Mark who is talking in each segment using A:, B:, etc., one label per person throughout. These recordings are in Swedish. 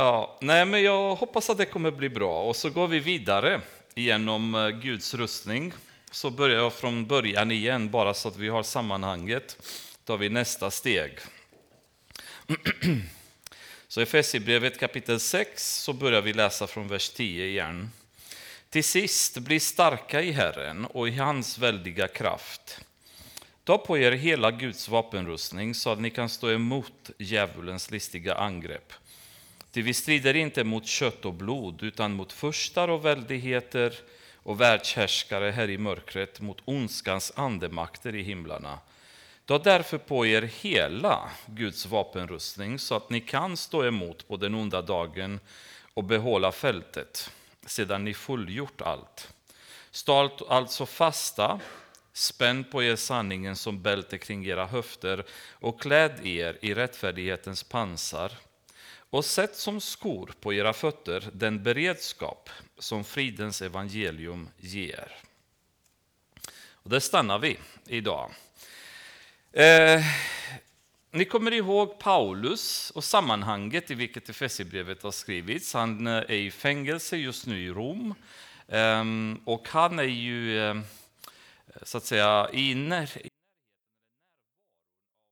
A: Ja, nej, men jag hoppas att det kommer bli bra. Och så går vi vidare genom eh, Guds rustning. Så börjar jag från början igen, bara så att vi har sammanhanget. Då tar vi nästa steg. Så i Efesierbrevet kapitel 6 så börjar vi läsa från vers 10 igen. Till sist, bli starka i Herren och i hans väldiga kraft. Ta på er hela Guds vapenrustning så att ni kan stå emot djävulens listiga angrepp. Ty vi strider inte mot kött och blod, utan mot förstar och väldigheter och världshärskare här i mörkret, mot ondskans andemakter i himlarna. Ta därför på er hela Guds vapenrustning så att ni kan stå emot på den onda dagen och behålla fältet sedan ni fullgjort allt. Stå alltså fasta, spänn på er sanningen som bälte kring era höfter och kläd er i rättfärdighetens pansar och sätt som skor på era fötter den beredskap som fridens evangelium ger. Och där stannar vi idag. Eh, ni kommer ihåg Paulus och sammanhanget i vilket Efesierbrevet har skrivits. Han eh, är i fängelse just nu i Rom. Eh, och han är ju eh, så att säga inne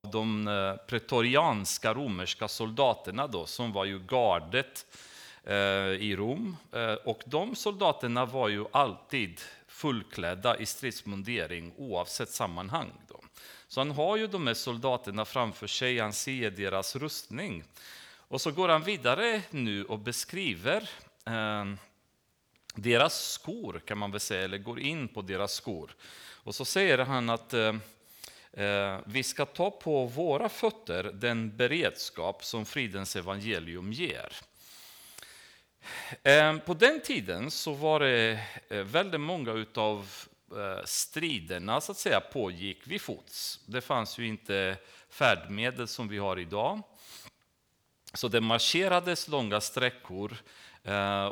A: de eh, pretorianska romerska soldaterna då, som var ju gardet eh, i Rom. Eh, och de soldaterna var ju alltid fullklädda i stridsmundering oavsett sammanhang. Då. Så han har ju de här soldaterna framför sig, han ser deras rustning. Och så går han vidare nu och beskriver eh, deras skor, kan man väl säga, eller går in på deras skor. Och så säger han att Eh, Eh, vi ska ta på våra fötter den beredskap som fridens evangelium ger. Eh, på den tiden så var det eh, väldigt många av striderna så att säga pågick vid fots. Det fanns ju inte färdmedel som vi har idag. Så det marscherades långa sträckor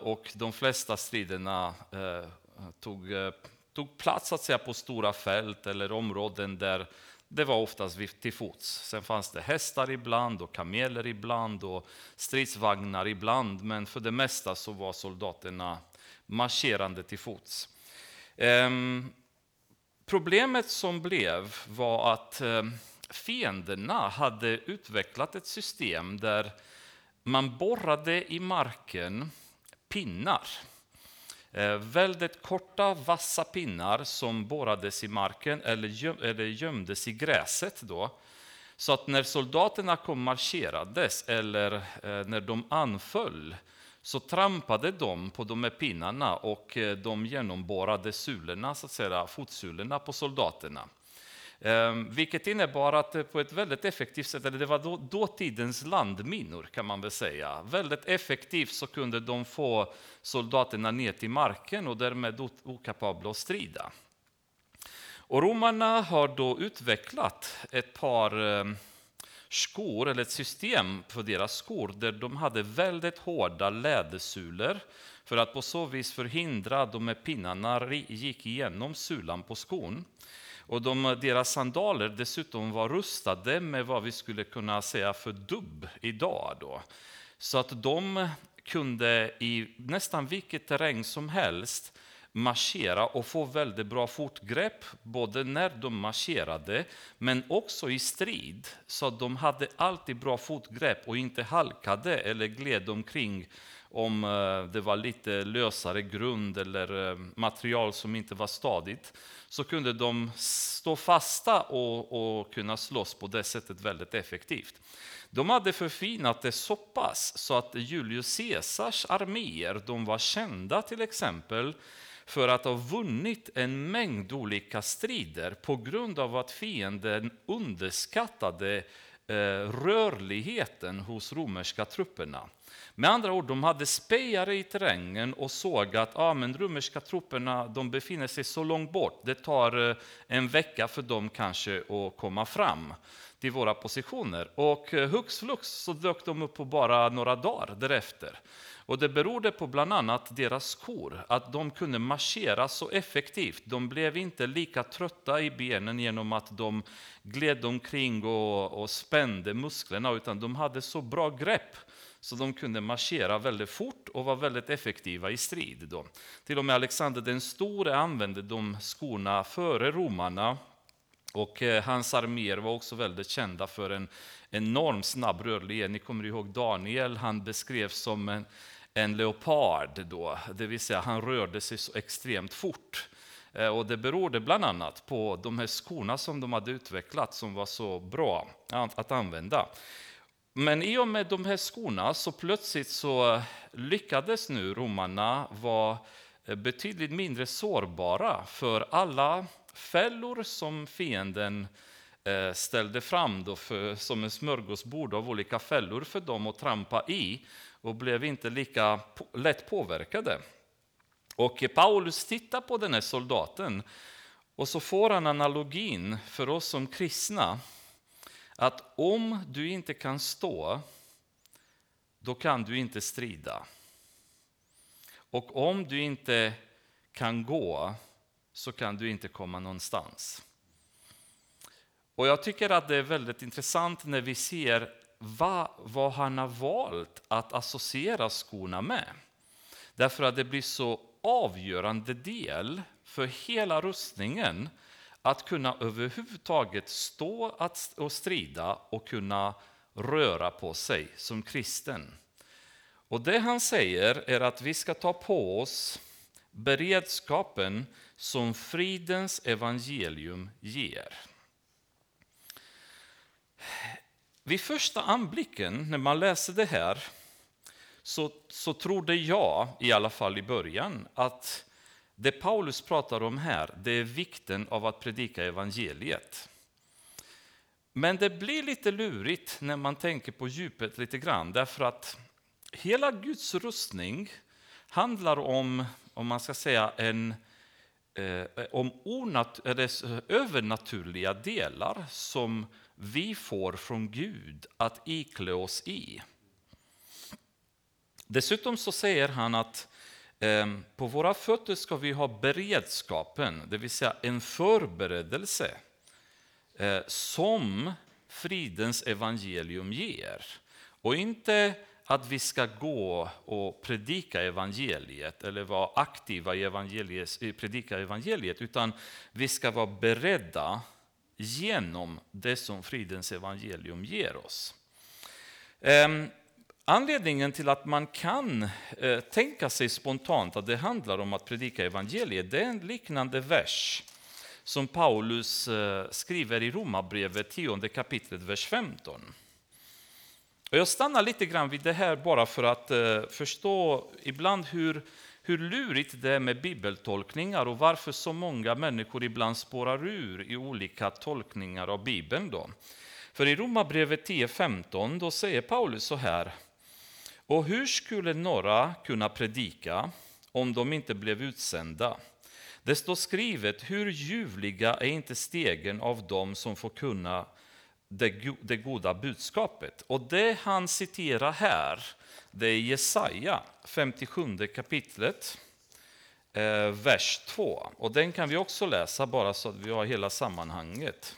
A: och de flesta striderna tog, tog plats att säga, på stora fält eller områden där det var oftast till fots. Sen fanns det hästar ibland och kameler ibland och stridsvagnar ibland, men för det mesta så var soldaterna marscherande till fots. Ehm, problemet som blev var att ehm, fienderna hade utvecklat ett system där man borrade i marken pinnar Eh, väldigt korta, vassa pinnar som borrades i marken eller, göm, eller gömdes i gräset. Då. Så att när soldaterna kom marscherades eller eh, när de anföll så trampade de på de här pinnarna och eh, de genomborrade sulorna, så att säga, fotsulorna på soldaterna. Ehm, vilket innebar att på ett väldigt effektivt sätt, eller det var då, dåtidens landminor kan man väl säga. Väldigt effektivt så kunde de få soldaterna ner till marken och därmed okapabla att strida. Och romarna har då utvecklat ett par ehm, skor, eller ett system för deras skor, där de hade väldigt hårda lädersulor för att på så vis förhindra att de med pinnarna gick igenom sulan på skon. Och de, deras sandaler dessutom var rustade med vad vi skulle kunna säga för dubb idag. Då. Så att de kunde i nästan vilket terräng som helst marschera och få väldigt bra fotgrepp, både när de marscherade men också i strid. Så att de hade alltid bra fotgrepp och inte halkade eller gled omkring om eh, det var lite lösare grund eller eh, material som inte var stadigt, så kunde de stå fasta och, och kunna slåss på det sättet väldigt effektivt. De hade förfinat det så pass så att Julius Caesars arméer de var kända till exempel för att ha vunnit en mängd olika strider på grund av att fienden underskattade eh, rörligheten hos romerska trupperna. Med andra ord, de hade spejare i terrängen och såg att ja, men romerska trupperna de befinner sig så långt bort. Det tar eh, en vecka för dem kanske att komma fram till våra positioner. Och eh, hux flux så dök de upp på bara några dagar därefter. Och det berodde på bland annat deras skor, att de kunde marschera så effektivt. De blev inte lika trötta i benen genom att de gled omkring och, och spände musklerna, utan de hade så bra grepp så de kunde marschera väldigt fort och var väldigt effektiva i strid. Då. Till och med Alexander den store använde de skorna före romarna och eh, hans arméer var också väldigt kända för en enormt snabb rörlighet. Ni kommer ihåg Daniel, han beskrevs som en, en leopard då, det vill säga han rörde sig så extremt fort. Eh, och det berodde bland annat på de här skorna som de hade utvecklat som var så bra att använda. Men i och med de här skorna så plötsligt så lyckades nu romarna vara eh, betydligt mindre sårbara för alla fällor som fienden eh, ställde fram då för, som en smörgåsbord av olika fällor för dem att trampa i och blev inte lika lätt påverkade. Och Paulus tittar på den här soldaten och så får han analogin för oss som kristna att om du inte kan stå, då kan du inte strida. Och om du inte kan gå, så kan du inte komma någonstans. Och jag tycker att det är väldigt intressant när vi ser vad, vad han har valt att associera skorna med. Därför att det blir så avgörande del för hela rustningen att kunna överhuvudtaget stå och strida och kunna röra på sig som kristen. Och det han säger är att vi ska ta på oss beredskapen som fridens evangelium ger. Vid första anblicken, när man läser det här, så, så trodde jag, i alla fall i början, att det Paulus pratar om här, det är vikten av att predika evangeliet. Men det blir lite lurigt när man tänker på djupet lite grann, därför att hela Guds rustning handlar om, om man ska säga, en, eh, om onat, eller, övernaturliga delar som vi får från Gud att iklä oss i. Dessutom så säger han att eh, Ehm, på våra fötter ska vi ha beredskapen, det vill säga en förberedelse eh, som fridens evangelium ger. Och inte att vi ska gå och predika evangeliet eller vara aktiva i, evangeliet, predika evangeliet, utan vi ska vara beredda genom det som fridens evangelium ger oss. Ehm, Anledningen till att man kan eh, tänka sig spontant att det handlar om att predika evangeliet, det är en liknande vers som Paulus eh, skriver i Romarbrevet 10 kapitlet, vers 15. Och jag stannar lite grann vid det här bara för att eh, förstå ibland hur, hur lurigt det är med bibeltolkningar och varför så många människor ibland spårar ur i olika tolkningar av Bibeln. Då. För i Romarbrevet 10.15 säger Paulus så här. Och hur skulle några kunna predika om de inte blev utsända? Det står skrivet, hur ljuvliga är inte stegen av dem som får kunna det, goda budskapet. Och det han citerar här, det är Jesaja 57 kapitlet, eh, vers 2. Och den kan vi också läsa bara så att vi har hela sammanhanget.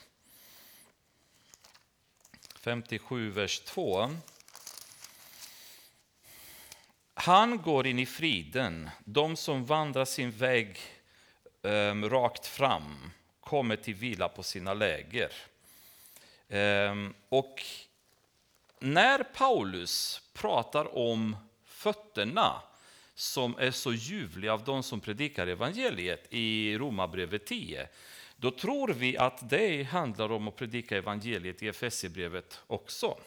A: 57, vers 2. Han går in i friden, de som vandrar sin väg eh, rakt fram kommer till vila på sina läger. Ehm, och när Paulus pratar om fötterna som är så ljuvliga av de som predikar evangeliet i Romarbrevet 10, då tror vi att det handlar om att predika evangeliet i Efesierbrevet också.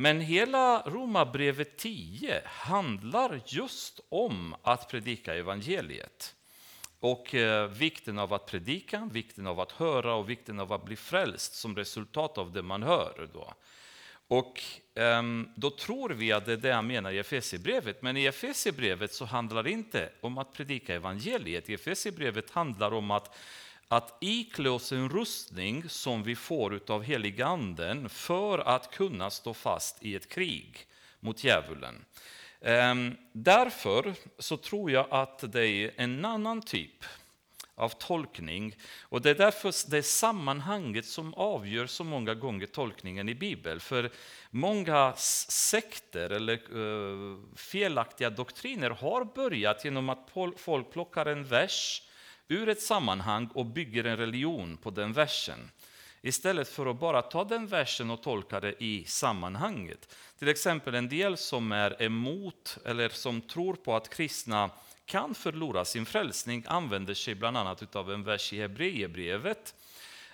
A: Men hela Romarbrevet 10 handlar just om att predika evangeliet. Och eh, vikten av att predika, vikten av att höra och vikten av att bli frälst som resultat av det man hör. Då. Och ehm, då tror vi att det är det han menar i Efesierbrevet. Men i Efesierbrevet så handlar det inte om att predika evangeliet. I Efesierbrevet handlar det om att, att iklä oss en rustning som vi får av heliganden för att kunna stå fast i ett krig mot djävulen. Ehm, därför så tror jag att det är en annan typ av tolkning. Och det är därför det är sammanhanget som avgör så många gånger tolkningen i Bibeln. För många sekter eller eh, felaktiga doktriner har börjat genom att folk plockar en vers ur ett sammanhang och bygger en religion på den versen. Istället för att bara ta den versen och tolka det i sammanhanget. Till exempel en del som är emot eller som tror på att kristna kan förlora sin frälsning använder sig bland annat av en vers i Hebreerbrevet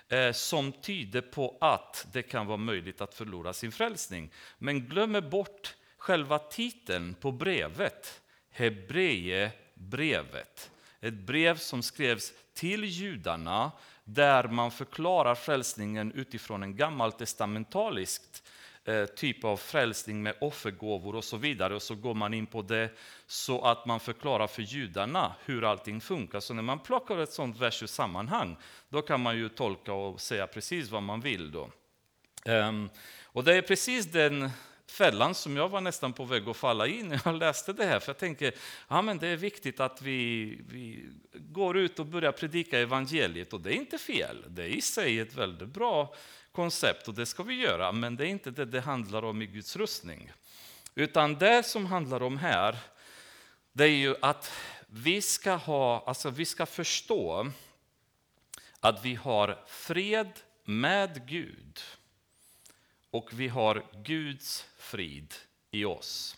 A: eh, som tyder på att det kan vara möjligt att förlora sin frälsning. Men glömmer bort själva titeln på brevet, Hebreerbrevet. Ett brev som skrevs till judarna där man förklarar frälsningen utifrån en gammaltestamentalisk eh, typ av frälsning med offergåvor och så vidare. Och så går man in på det så att man förklarar för judarna hur allting funkar. Så när man plockar ett sånt vers ur sammanhang, då kan man ju tolka och säga precis vad man vill. Då. Um, och det är precis den fällan som jag var nästan på väg att falla i när jag läste det här. För jag tänker, ja men det är viktigt att vi, vi går ut och börjar predika evangeliet och det är inte fel. Det är i sig ett väldigt bra koncept och det ska vi göra, men det är inte det det handlar om i Guds rustning. Utan det som handlar om här, det är ju att vi ska, ha, alltså vi ska förstå att vi har fred med Gud och vi har Guds frid i oss.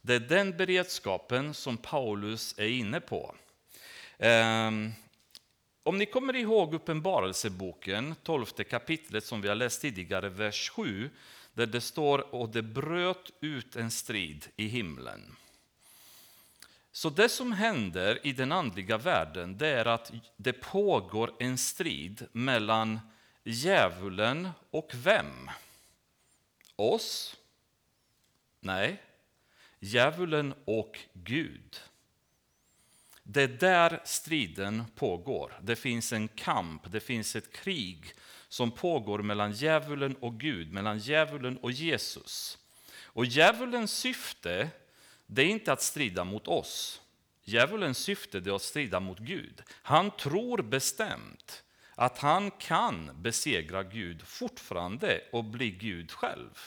A: Det är den beredskapen som Paulus är inne på. Ehm, om ni kommer ihåg Uppenbarelseboken, 12 kapitlet som vi har läst tidigare, vers 7, där det står och det bröt ut en strid i himlen. Så det som händer i den andliga världen det är att det pågår en strid mellan djävulen och vem? Oss? Nej, djävulen och Gud. Det är där striden pågår. Det finns en kamp, det finns ett krig som pågår mellan djävulen och Gud, mellan djävulen och Jesus. Och djävulens syfte det är inte att strida mot oss. Djävulens syfte är att strida mot Gud. Han tror bestämt att han kan besegra Gud fortfarande och bli Gud själv.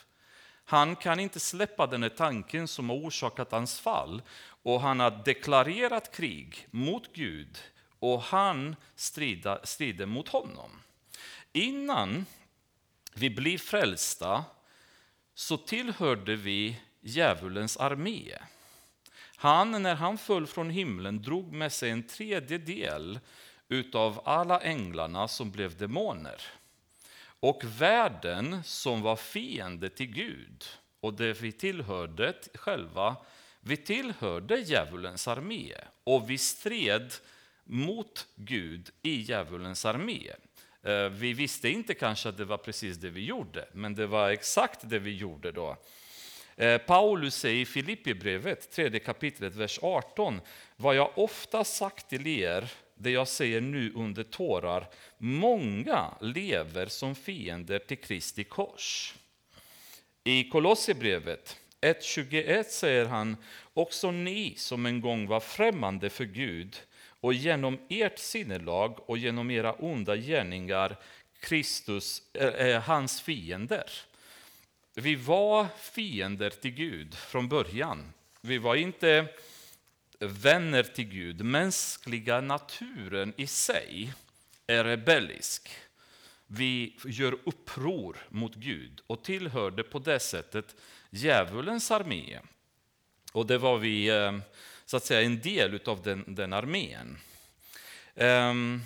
A: Han kan inte släppa den här tanken som har orsakat hans fall och han har deklarerat krig mot Gud och han strider, strider mot honom. Innan vi blir frälsta så tillhörde vi djävulens armé. Han, när han föll från himlen, drog med sig en tredjedel utav alla änglarna som blev demoner. Och världen som var fiende till Gud och det vi tillhörde själva, vi tillhörde djävulens armé och vi stred mot Gud i djävulens armé. Eh, vi visste inte kanske att det var precis det vi gjorde, men det var exakt det vi gjorde då. Eh, Paulus säger i Filipperbrevet, tredje kapitlet, vers 18. Vad jag ofta sagt till er, det jag säger nu under tårar, många lever som fiender till Kristi kors. I Kolosserbrevet 1.21 säger han, också ni som en gång var främmande för Gud och genom ert sinnelag och genom era onda gärningar Kristus, äh, hans fiender. Vi var fiender till Gud från början. Vi var inte vänner till Gud. Mänskliga naturen i sig är rebellisk. Vi gör uppror mot Gud och tillhörde på det sättet djävulens armé. Och det var vi eh, så att säga en del av den, den armén. Ehm,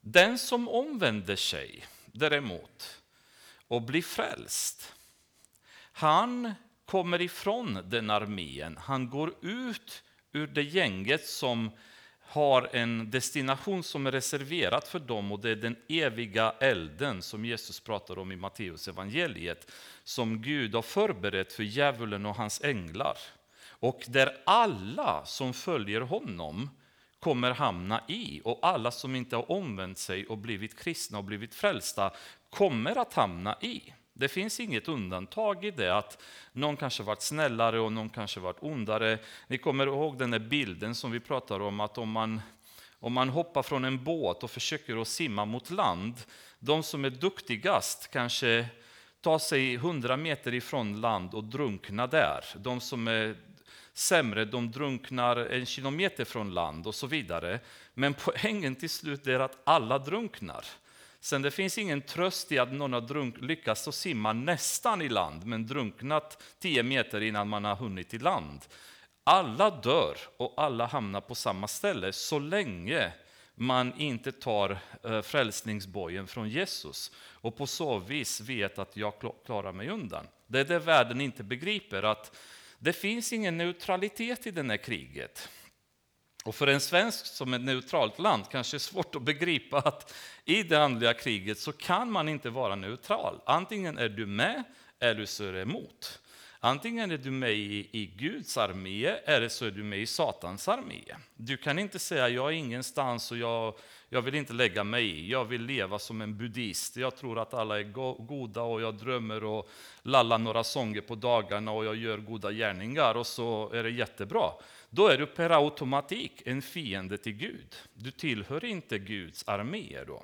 A: den som omvänder sig däremot och blir frälst. Han kommer ifrån den armén. Han går ut ur det gänget som har en destination som är reserverad för dem och det är den eviga elden som Jesus pratar om i Matteus evangeliet som Gud har förberett för djävulen och hans änglar. Och där alla som följer honom kommer hamna i och alla som inte har omvänt sig och blivit kristna och blivit frälsta kommer att hamna i. Det finns inget undantag i det, att någon kanske varit snällare och någon kanske varit ondare. Ni kommer ihåg den där bilden som vi pratar om, att om man, om man hoppar från en båt och försöker att simma mot land, de som är duktigast kanske tar sig 100 meter ifrån land och drunknar där. De som är sämre, de drunknar en kilometer från land och så vidare. Men poängen till slut är att alla drunknar. Sen det finns ingen tröst i att någon har drunk, lyckats att simma nästan i land, men drunknat 10 meter innan man har hunnit i land. Alla dör och alla hamnar på samma ställe så länge man inte tar eh, frälsningsbojen från Jesus och på så vis vet att jag klarar mig undan. Det är det världen inte begriper, att det finns ingen neutralitet i det här kriget. Och för en svensk som ett neutralt land kanske är svårt att begripa att i det andliga kriget så kan man inte vara neutral. Antingen är du med eller så är du emot. Antingen är du med i, i Guds armé eller så är du med i Satans armé. Du kan inte säga jag är ingenstans och jag, jag vill inte lägga mig i. Jag vill leva som en buddhist. Jag tror att alla är go goda och jag drömmer och lallar några sånger på dagarna och jag gör goda gärningar och så är det jättebra. Då är du per automatik en fiende till Gud. Du tillhör inte Guds armé då.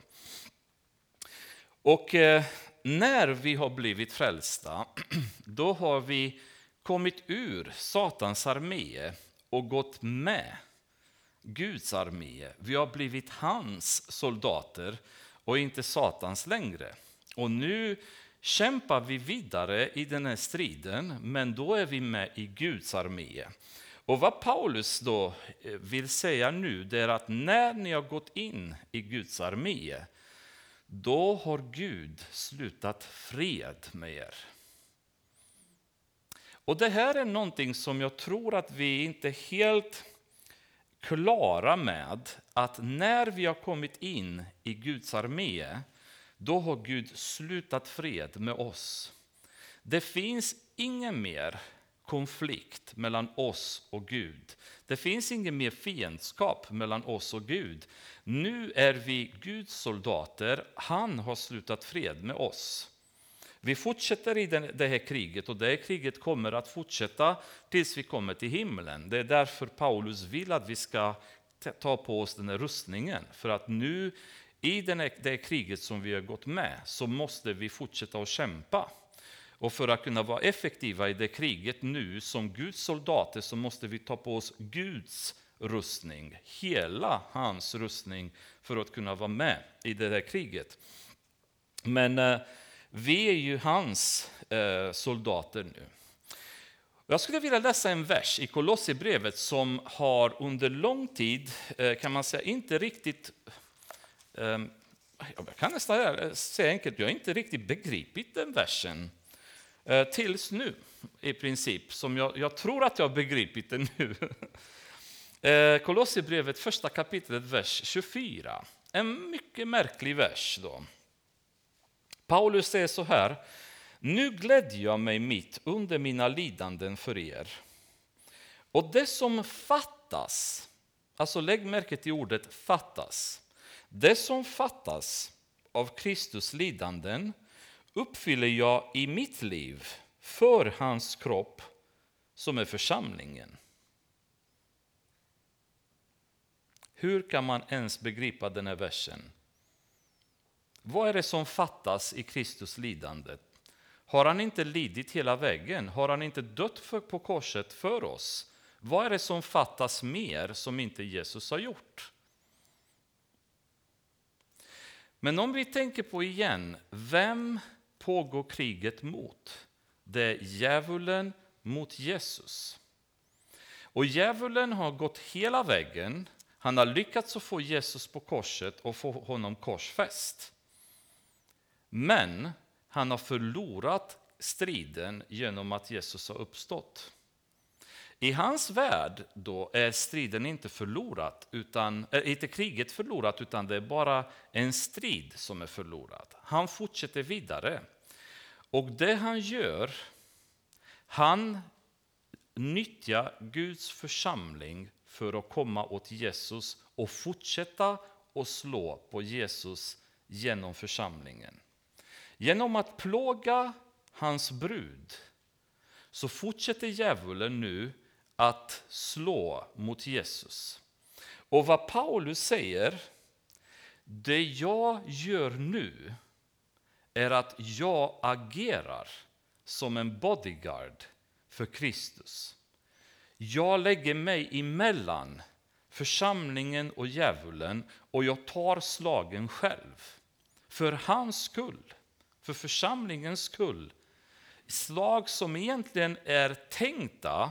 A: Och eh, när vi har blivit frälsta, då har vi kommit ur Satans armé och gått med Guds armé. Vi har blivit hans soldater och inte Satans längre. Och nu kämpar vi vidare i den här striden, men då är vi med i Guds armé. Och vad Paulus då eh, vill säga nu, det är att när ni har gått in i Guds armé, då har Gud slutat fred med er. Och det här är någonting som jag tror att vi inte är helt klara med, att när vi har kommit in i Guds armé, då har Gud slutat fred med oss. Det finns ingen mer konflikt mellan oss och Gud. Det finns ingen mer fiendskap mellan oss och Gud. Nu är vi Guds soldater, han har slutat fred med oss. Vi fortsätter i det här kriget och det kriget kommer att fortsätta tills vi kommer till himlen. Det är därför Paulus vill att vi ska ta på oss den här rustningen. För att nu i det här kriget som vi har gått med så måste vi fortsätta att kämpa. Och för att kunna vara effektiva i det kriget nu som Guds soldater så måste vi ta på oss Guds rustning, hela hans rustning för att kunna vara med i det här kriget. Men eh, vi är ju hans eh, soldater nu. Jag skulle vilja läsa en vers i Kolosserbrevet som har under lång tid, eh, kan man säga, inte riktigt eh, jag kan nästan eh, säga enkelt, jag har inte riktigt begripit den versen. Eh, tills nu, i princip, som jag, jag tror att jag har begripit den nu. Eh, Kolosserbrevet, första kapitlet, vers 24. En mycket märklig vers. då. Paulus säger så här. Nu glädjer jag mig mitt under mina lidanden för er. Och det som fattas, alltså lägg märke till ordet fattas. Det som fattas av Kristus lidanden uppfyller jag i mitt liv för hans kropp som är församlingen. Hur kan man ens begripa den här versen? Vad är det som fattas i Kristus lidande? Har han inte lidit hela vägen? Har han inte dött för, på korset för oss? Vad är det som fattas mer som inte Jesus har gjort? Men om vi tänker på igen, vem pågår kriget mot? Det är djävulen mot Jesus. Och djävulen har gått hela vägen. Han har lyckats att få Jesus på korset och få honom korsfäst. Men han har förlorat striden genom att Jesus har uppstått. I hans värld då är striden inte förlorat, utan, är inte kriget förlorat, utan det är bara en strid som är förlorad. Han fortsätter vidare. Och det han gör, han nyttjar Guds församling för att komma åt Jesus och fortsätta att slå på Jesus genom församlingen. Genom att plåga hans brud, så fortsätter djävulen nu att slå mot Jesus. Och vad Paulus säger, det jag gör nu är att jag agerar som en bodyguard för Kristus. Jag lägger mig emellan församlingen och djävulen och jag tar slagen själv. För hans skull, för församlingens skull. Slag som egentligen är tänkta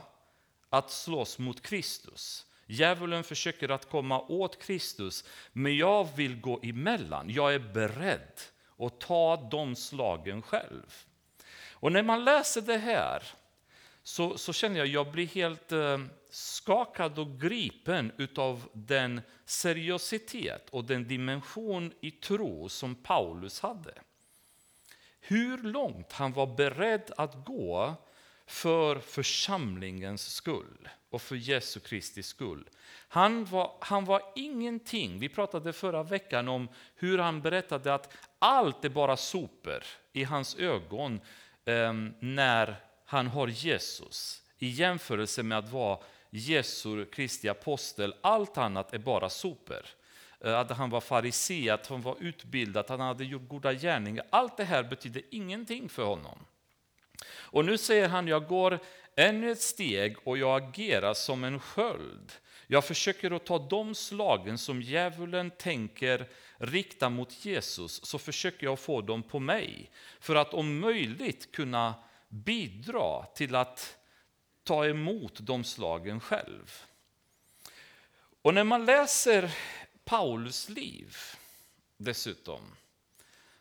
A: att slåss mot Kristus. Djävulen försöker att komma åt Kristus, men jag vill gå emellan. Jag är beredd att ta de slagen själv. Och när man läser det här så, så känner jag att jag blir helt eh, skakad och gripen av den seriositet och den dimension i tro som Paulus hade. Hur långt han var beredd att gå för församlingens skull och för Jesu Kristi skull. Han var, han var ingenting. Vi pratade förra veckan om hur han berättade att allt är bara sopor i hans ögon eh, när han har Jesus i jämförelse med att vara Jesu Kristi apostel. Allt annat är bara sopor. Eh, att han var farisé, att han var utbildad, att han hade gjort goda gärningar. Allt det här betydde ingenting för honom. Och nu säger han, jag går ännu ett steg och jag agerar som en sköld. Jag försöker att ta de slagen som djävulen tänker rikta mot Jesus, så försöker jag få dem på mig. För att om möjligt kunna bidra till att ta emot de slagen själv. Och när man läser Paulus liv dessutom,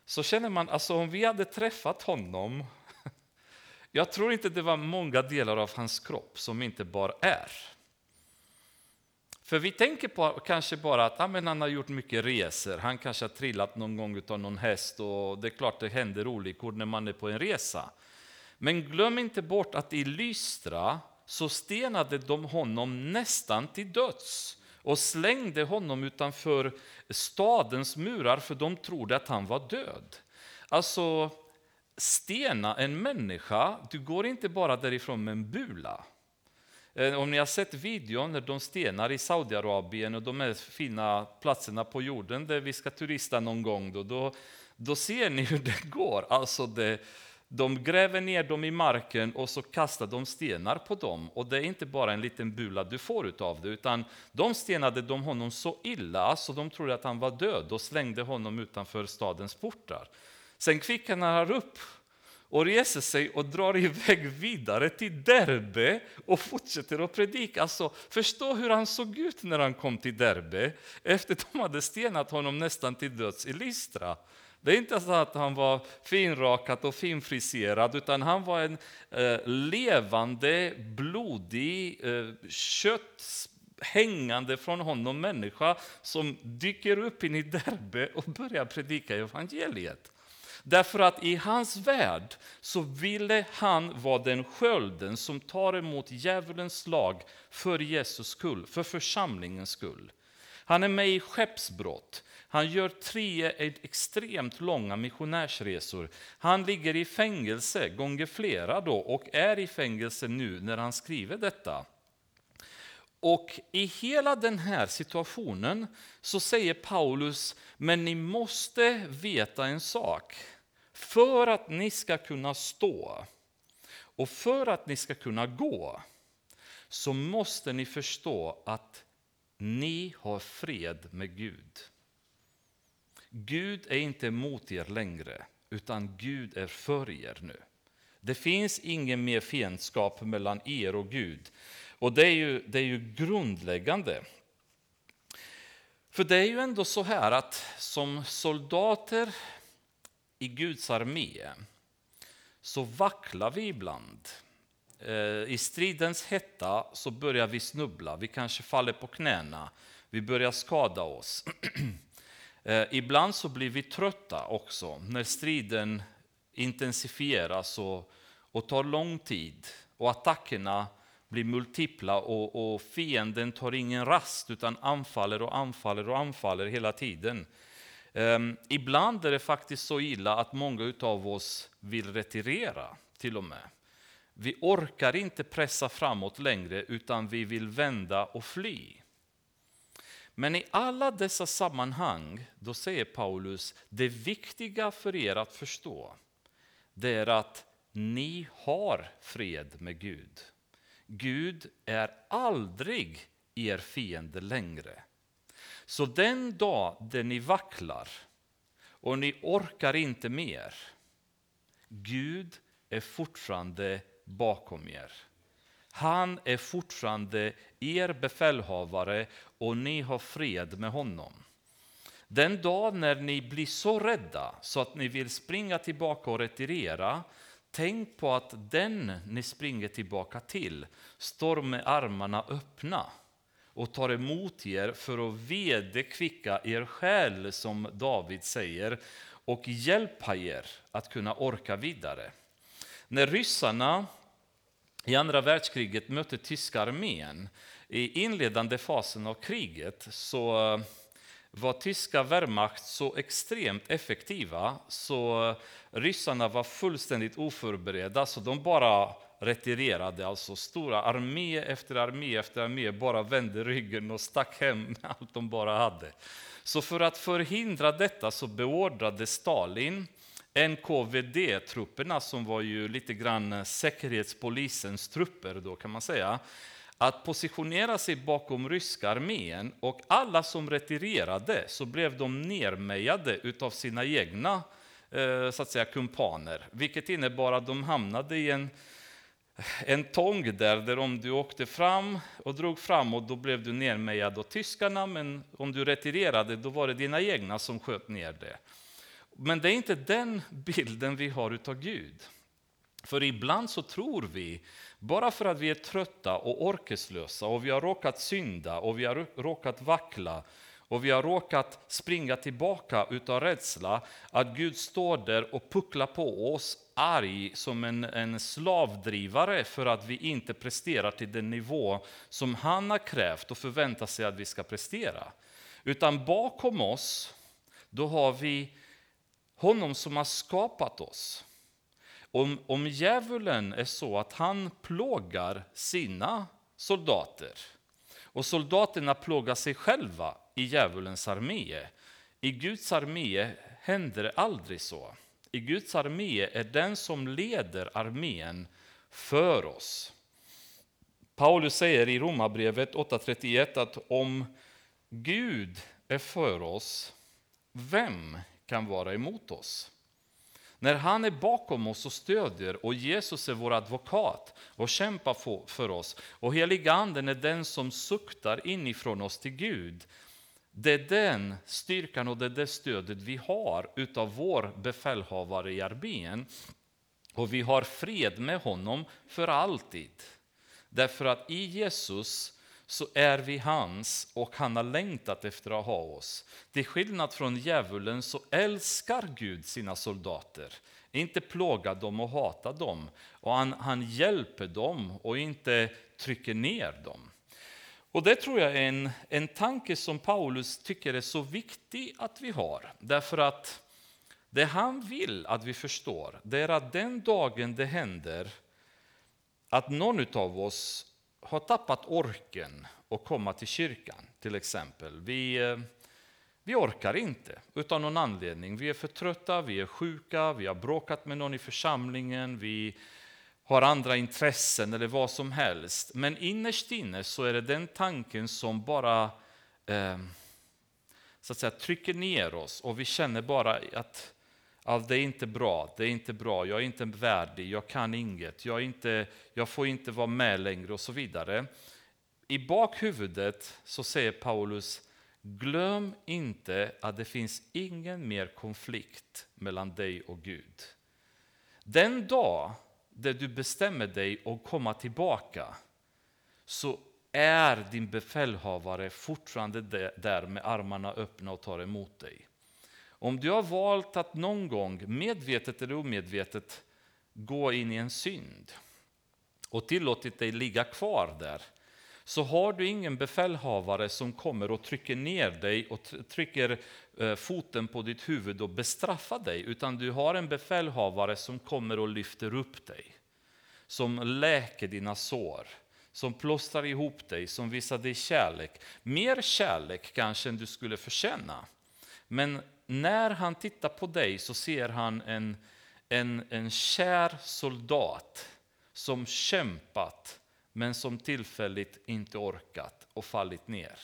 A: så känner man, alltså om vi hade träffat honom, jag tror inte det var många delar av hans kropp som inte bara är. För vi tänker på kanske bara att ah, men han har gjort mycket resor, han kanske har trillat någon gång av någon häst och det är klart det händer olyckor när man är på en resa. Men glöm inte bort att i Lystra så stenade de honom nästan till döds och slängde honom utanför stadens murar för de trodde att han var död. Alltså, stena en människa, du går inte bara därifrån med en bula. Eh, om ni har sett videon när de stenar i Saudiarabien och de här fina platserna på jorden där vi ska turista någon gång, då, då, då ser ni hur det går. Alltså det, de gräver ner dem i marken och så kastar de stenar på dem. Och det är inte bara en liten bula du får utav det, utan de stenade de honom så illa så de trodde att han var död och slängde honom utanför stadens portar. Sen kvicknar han upp och reser sig och drar iväg vidare till Derbe och fortsätter att predika. Alltså, förstå hur han såg ut när han kom till Derbe efter att de hade stenat honom nästan till döds i Lystra. Det är inte så att han var finrakad och finfriserad, utan han var en eh, levande, blodig, eh, kött hängande från honom människa som dyker upp in i Derbe och börjar predika evangeliet. Därför att i hans värld så ville han vara den skölden som tar emot djävulens slag för Jesus skull, för församlingens skull. Han är med i skeppsbrott. Han gör tre extremt långa missionärsresor. Han ligger i fängelse gånger flera då och är i fängelse nu när han skriver detta. Och i hela den här situationen så säger Paulus, men ni måste veta en sak. För att ni ska kunna stå och för att ni ska kunna gå så måste ni förstå att ni har fred med Gud. Gud är inte emot er längre, utan Gud är för er nu. Det finns ingen mer fiendskap mellan er och Gud. Och det är ju, det är ju grundläggande. För det är ju ändå så här att som soldater i Guds armé så vacklar vi ibland. Eh, I stridens hetta så börjar vi snubbla, vi kanske faller på knäna, vi börjar skada oss. Eh, ibland så blir vi trötta också när striden intensifieras och, och tar lång tid och attackerna blir multipla och, och fienden tar ingen rast utan anfaller och anfaller och anfaller hela tiden. Um, ibland är det faktiskt så illa att många av oss vill retirera till och med. Vi orkar inte pressa framåt längre utan vi vill vända och fly. Men i alla dessa sammanhang, då säger Paulus, det viktiga för er att förstå, det är att ni har fred med Gud. Gud är aldrig er fiende längre. Så den dag där ni vacklar och ni orkar inte mer, Gud är fortfarande bakom er. Han är fortfarande er befälhavare och ni har fred med honom. Den dag när ni blir så rädda så att ni vill springa tillbaka och retirera, tänk på att den ni springer tillbaka till står med armarna öppna och tar emot er för att vederkvicka er själ, som David säger, och hjälpa er att kunna orka vidare. När ryssarna i andra världskriget mötte tyska armén i inledande fasen av kriget så eh, var tyska Wehrmacht så extremt effektiva så eh, ryssarna var fullständigt oförberedda så de bara retirerade, alltså stora armé efter armé efter armé bara vände ryggen och stack hem med allt de bara hade. Så för att förhindra detta så beordrade Stalin NKVD-trupperna, som var ju lite grann säkerhetspolisens trupper då kan man säga, att positionera sig bakom ryska armén och alla som retirerade så blev de nermejade utav sina egna eh, så att säga, kumpaner, vilket innebar att de hamnade i en en tång där, där om du åkte fram och drog framåt då blev du nermejad av tyskarna, men om du retirerade då var det dina egna som sköt ner det. Men det är inte den bilden vi har av Gud. För ibland så tror vi, bara för att vi är trötta och orkeslösa och vi har råkat synda och vi har råkat vackla och vi har råkat springa tillbaka utav rädsla, att Gud står där och pucklar på oss arg som en, en slavdrivare för att vi inte presterar till den nivå som han har krävt och förväntar sig att vi ska prestera. Utan bakom oss, då har vi honom som har skapat oss. Om, om djävulen är så att han plågar sina soldater och soldaterna plågar sig själva i djävulens armé. I Guds armé händer det aldrig så. I Guds armé är den som leder armén för oss. Paulus säger i Romarbrevet 8.31 att om Gud är för oss, vem kan vara emot oss? När han är bakom oss och stödjer och Jesus är vår advokat och kämpar för oss och heliganden är den som suktar inifrån oss till Gud. Det är den styrkan och det, är det stödet vi har utav vår befälhavare i armén. Och vi har fred med honom för alltid. Därför att i Jesus så är vi hans och han har längtat efter att ha oss. Till skillnad från djävulen så älskar Gud sina soldater. Inte plågar dem och hatar dem. Och han, han hjälper dem och inte trycker ner dem. Och Det tror jag är en, en tanke som Paulus tycker är så viktig att vi har. Därför att det han vill att vi förstår, det är att den dagen det händer att någon av oss har tappat orken att komma till kyrkan, till exempel. Vi, eh, vi orkar inte utan någon anledning. Vi är för trötta, vi är sjuka, vi har bråkat med någon i församlingen, vi har andra intressen eller vad som helst. Men innerst inne så är det den tanken som bara eh, så att säga, trycker ner oss och vi känner bara att allt det är inte bra, det är inte bra, jag är inte värdig, jag kan inget, jag, inte, jag får inte vara med längre och så vidare. I bakhuvudet så säger Paulus, glöm inte att det finns ingen mer konflikt mellan dig och Gud. Den dag där du bestämmer dig att komma tillbaka så är din befälhavare fortfarande där med armarna öppna och tar emot dig. Om du har valt att någon gång, medvetet eller omedvetet, gå in i en synd och tillåtit dig ligga kvar där, så har du ingen befälhavare som kommer och trycker ner dig och trycker eh, foten på ditt huvud och bestraffar dig, utan du har en befälhavare som kommer och lyfter upp dig, som läker dina sår, som plåstrar ihop dig, som visar dig kärlek. Mer kärlek kanske än du skulle förtjäna. Men när han tittar på dig så ser han en, en, en kär soldat som kämpat men som tillfälligt inte orkat och fallit ner.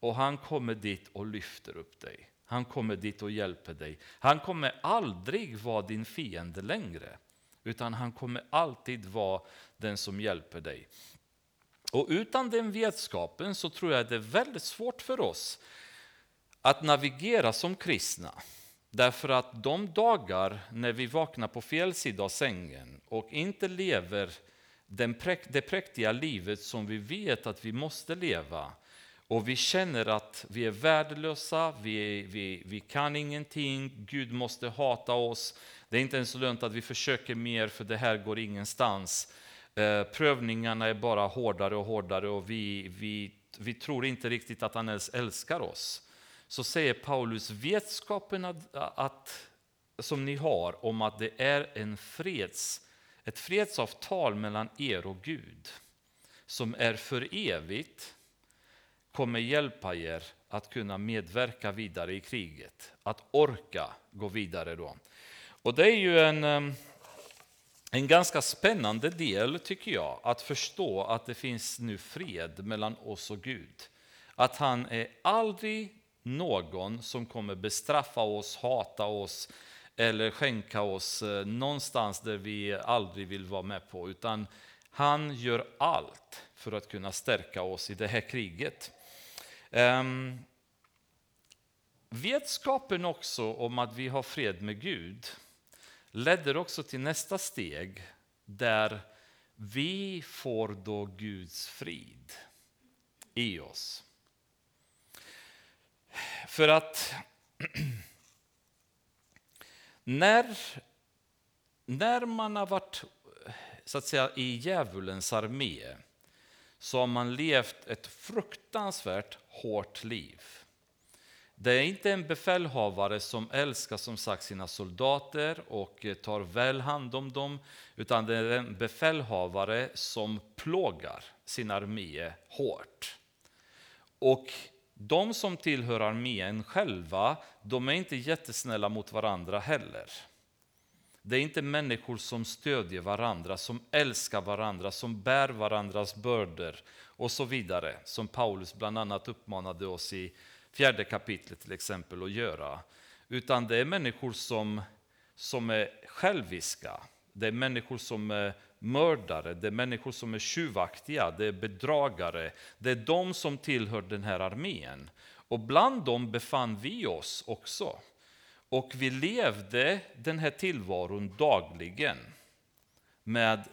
A: Och han kommer dit och lyfter upp dig. Han kommer dit och hjälper dig. Han kommer aldrig vara din fiende längre, utan han kommer alltid vara den som hjälper dig. Och utan den vetskapen så tror jag det är väldigt svårt för oss att navigera som kristna. Därför att de dagar när vi vaknar på fel sida av sängen och inte lever den det präktiga livet som vi vet att vi måste leva och vi känner att vi är värdelösa, vi, vi, vi kan ingenting, Gud måste hata oss. Det är inte ens lönt att vi försöker mer för det här går ingenstans. Eh, prövningarna är bara hårdare och hårdare och vi, vi, vi tror inte riktigt att han ens älskar oss. Så säger Paulus, vetskapen att, att, som ni har om att det är en freds ett fredsavtal mellan er och Gud som är för evigt kommer hjälpa er att kunna medverka vidare i kriget, att orka gå vidare. då. Och Det är ju en, en ganska spännande del, tycker jag, att förstå att det finns nu fred mellan oss och Gud. Att han är aldrig någon som kommer bestraffa oss, hata oss, eller skänka oss eh, någonstans där vi aldrig vill vara med på. Utan han gör allt för att kunna stärka oss i det här kriget. Um, vetskapen också om att vi har fred med Gud leder också till nästa steg där vi får då Guds frid i oss. För att När, när man har varit så att säga, i djävulens armé så har man levt ett fruktansvärt hårt liv. Det är inte en befälhavare som älskar som sagt sina soldater och tar väl hand om dem, utan det är en befälhavare som plågar sin armé hårt. Och de som tillhör armén själva, de är inte jättesnälla mot varandra heller. Det är inte människor som stödjer varandra, som älskar varandra, som bär varandras bördor och så vidare, som Paulus bland annat uppmanade oss i fjärde kapitlet till exempel att göra. Utan det är människor som, som är själviska, det är människor som är mördare, det är människor som är tjuvaktiga, det är bedragare. Det är de som tillhör den här armén. Och bland dem befann vi oss också. Och vi levde den här tillvaron dagligen med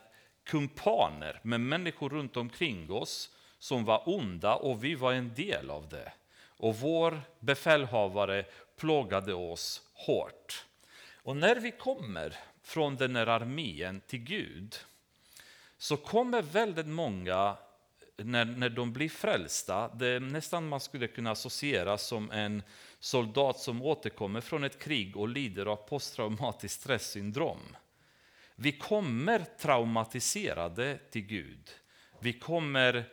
A: kumpaner, med människor runt omkring oss som var onda och vi var en del av det. Och vår befälhavare plågade oss hårt. Och när vi kommer från den här armén till Gud så kommer väldigt många, när, när de blir frälsta, det är nästan man skulle kunna associera som en soldat som återkommer från ett krig och lider av posttraumatiskt stresssyndrom. Vi kommer traumatiserade till Gud. Vi kommer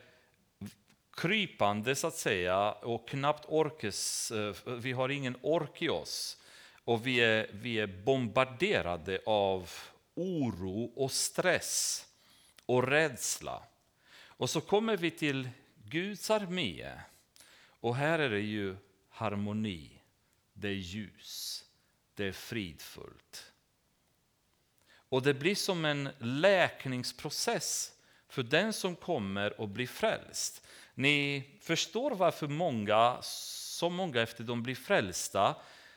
A: krypande så att säga och knappt orkes, eh, vi har ingen ork i oss. Och vi är, vi är bombarderade av oro och stress och rädsla. Och så kommer vi till Guds armé. Och här är det ju harmoni, det är ljus, det är fridfullt. Och det blir som en läkningsprocess för den som kommer och blir frälst. Ni förstår varför många, så många efter de blir frälsta,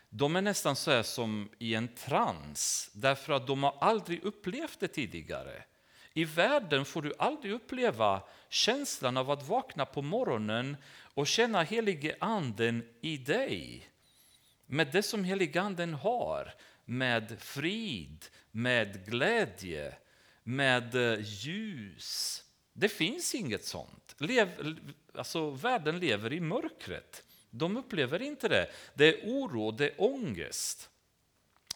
A: de är nästan så som i en trans, därför att de har aldrig upplevt det tidigare. I världen får du aldrig uppleva känslan av att vakna på morgonen och känna helige anden i dig. Med det som helige anden har, med frid, med glädje, med eh, ljus, Det finns inget sånt. Lev, alltså, världen lever i mörkret. De upplever inte det. Det är oro, det är ångest.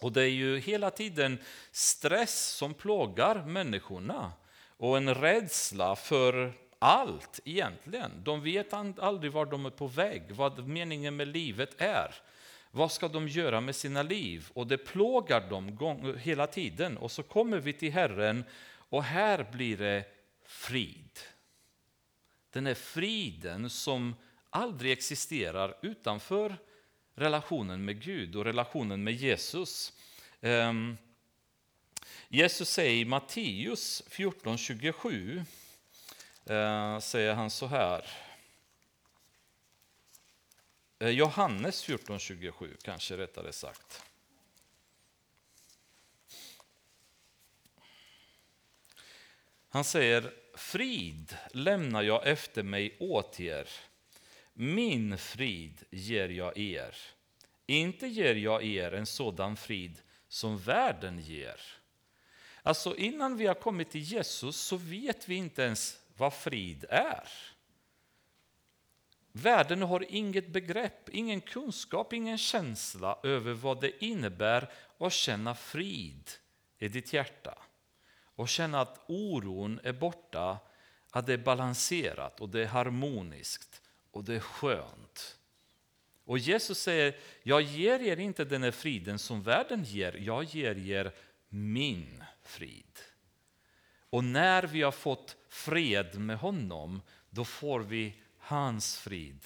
A: Och det är ju hela tiden stress som plågar människorna och en rädsla för allt egentligen. De vet aldrig var de är på väg, vad meningen med livet är. Vad ska de göra med sina liv? Och det plågar dem hela tiden. Och så kommer vi till Herren och här blir det frid. Den är friden som aldrig existerar utanför relationen med Gud och relationen med Jesus. Ehm, Jesus säger i Matteus 14.27 eh, säger han så här. Eh, Johannes 14.27 kanske rättare sagt. Han säger frid lämnar jag efter mig åt er. Min frid ger jag er. Inte ger jag er en sådan frid som världen ger. Alltså innan vi har kommit till Jesus så vet vi inte ens vad frid är. Världen har inget begrepp, ingen kunskap, ingen känsla över vad det innebär att känna frid i ditt hjärta. Och känna att oron är borta, att det är balanserat och det är harmoniskt och det är skönt. Och Jesus säger, jag ger er inte den här friden som världen ger, jag ger er min frid. Och när vi har fått fred med honom, då får vi hans frid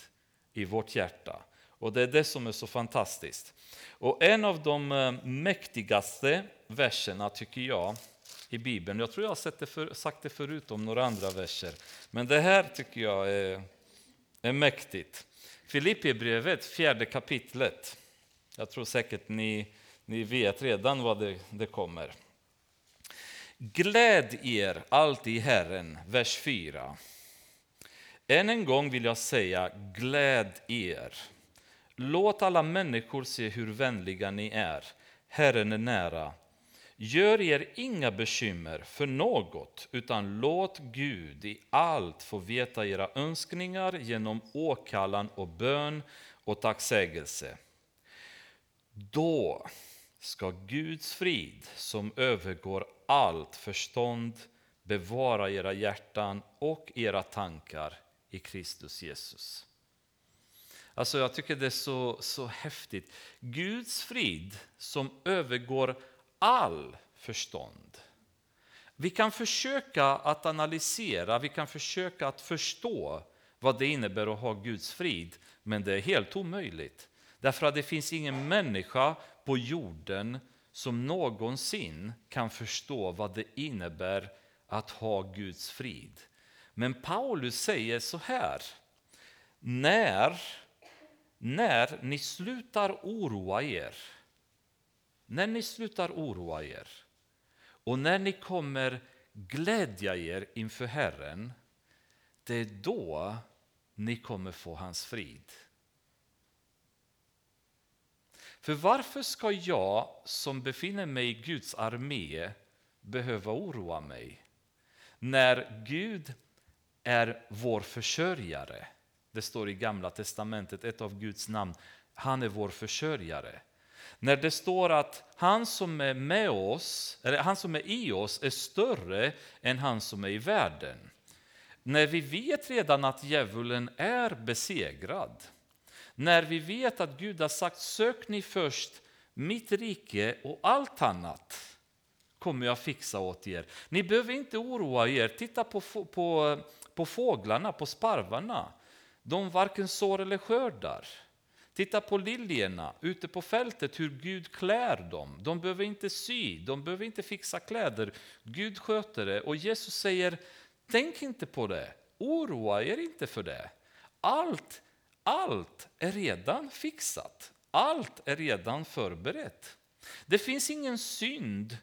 A: i vårt hjärta. Och det är det som är så fantastiskt. Och en av de eh, mäktigaste verserna tycker jag i Bibeln, jag tror jag har det för, sagt det förut om några andra verser, men det här tycker jag är, är mäktigt. Filipperbrevet, fjärde kapitlet. Jag tror säkert ni, ni vet redan vad det, det kommer. Gläd er alltid i Herren, vers 4. Än en gång vill jag säga, gläd er. Låt alla människor se hur vänliga ni är. Herren är nära. Gör er inga bekymmer för något, utan låt Gud i allt få veta era önskningar genom åkallan och bön och tacksägelse. Då ska Guds frid, som övergår allt förstånd, bevara era hjärtan och era tankar i Kristus Jesus. Alltså jag tycker det är så, så häftigt. Guds frid som övergår all förstånd. Vi kan försöka att analysera, vi kan försöka att förstå vad det innebär att ha Guds frid, men det är helt omöjligt. Därför att det finns ingen människa på jorden som någonsin kan förstå vad det innebär att ha Guds frid. Men Paulus säger så här. När, när ni slutar oroa er, när ni slutar oroa er och när ni kommer glädja er inför Herren, det är då ni kommer få hans frid. För varför ska jag som befinner mig i Guds armé behöva oroa mig? När Gud är vår försörjare. Det står i Gamla testamentet, ett av Guds namn. Han är vår försörjare. När det står att han som är med oss, eller han som är i oss är större än han som är i världen. När vi vet redan att djävulen är besegrad. När vi vet att Gud har sagt sök ni först mitt rike och allt annat kommer jag fixa åt er. Ni behöver inte oroa er. Titta på, på, på fåglarna, på sparvarna. De varken sår eller skördar. Titta på liljorna ute på fältet, hur Gud klär dem. De behöver inte sy, de behöver inte fixa kläder. Gud sköter det. Och Jesus säger, tänk inte på det. Oroa er inte för det. Allt, allt är redan fixat. Allt är redan förberett. Det finns ingen synd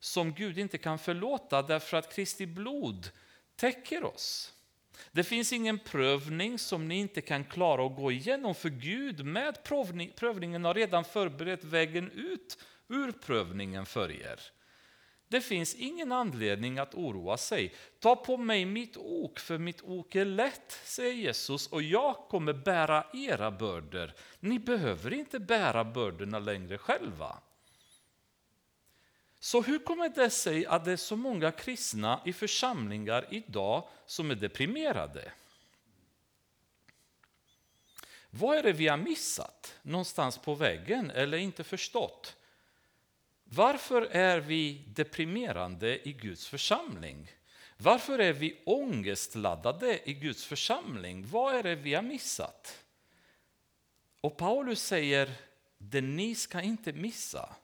A: som Gud inte kan förlåta därför att Kristi blod täcker oss. Det finns ingen prövning som ni inte kan klara att gå igenom, för Gud med prövningen har redan förberett vägen ut ur prövningen för er. Det finns ingen anledning att oroa sig. Ta på mig mitt ok, för mitt ok är lätt, säger Jesus, och jag kommer bära era bördor. Ni behöver inte bära bördorna längre själva. Så hur kommer det sig att det är så många kristna i församlingar idag som är deprimerade? Vad är det vi har missat någonstans på vägen, eller inte förstått? Varför är vi deprimerande i Guds församling? Varför är vi ångestladdade i Guds församling? Vad är det vi har missat? Och Paulus säger, det ni ska inte missa,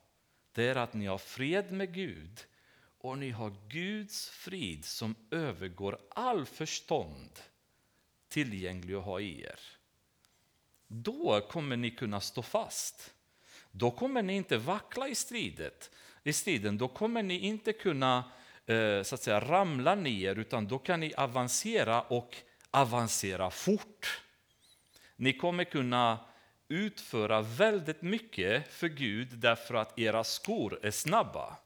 A: det är att ni har fred med Gud och ni har Guds frid som övergår all förstånd tillgänglig att ha i er. Då kommer ni kunna stå fast. Då kommer ni inte vackla i, stridet, i striden. Då kommer ni inte kunna eh, så att säga, ramla ner, utan då kan ni avancera och avancera fort. Ni kommer kunna utföra väldigt mycket för Gud därför att era skor är snabba.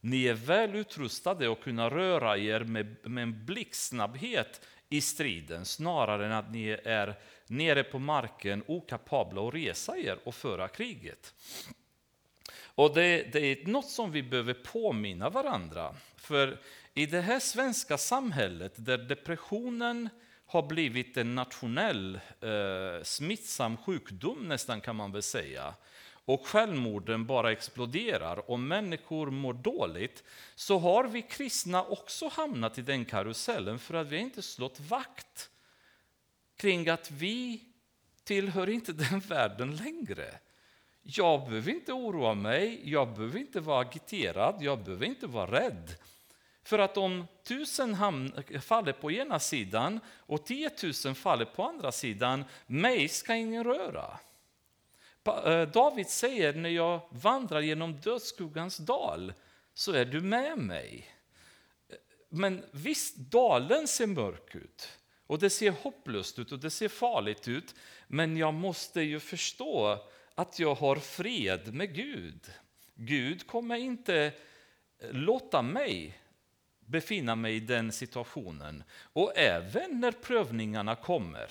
A: Ni är väl utrustade att kunna röra er med, med en blixtsnabbhet i striden snarare än att ni är nere på marken okapabla att resa er och föra kriget. Och det, det är något som vi behöver påminna varandra. För i det här svenska samhället där depressionen har blivit en nationell eh, smittsam sjukdom nästan kan man väl säga och självmorden bara exploderar Om människor mår dåligt så har vi kristna också hamnat i den karusellen för att vi inte slått vakt kring att vi tillhör inte den världen längre. Jag behöver inte oroa mig, jag behöver inte vara agiterad, jag behöver inte vara rädd. För att om tusen faller på ena sidan och tiotusen faller på andra sidan, mig ska ingen röra. Eh, David säger, när jag vandrar genom dödsskuggans dal så är du med mig. Eh, men visst, dalen ser mörk ut och det ser hopplöst ut och det ser farligt ut. Men jag måste ju förstå att jag har fred med Gud. Gud kommer inte eh, låta mig befinna mig i den situationen. Och även när prövningarna kommer.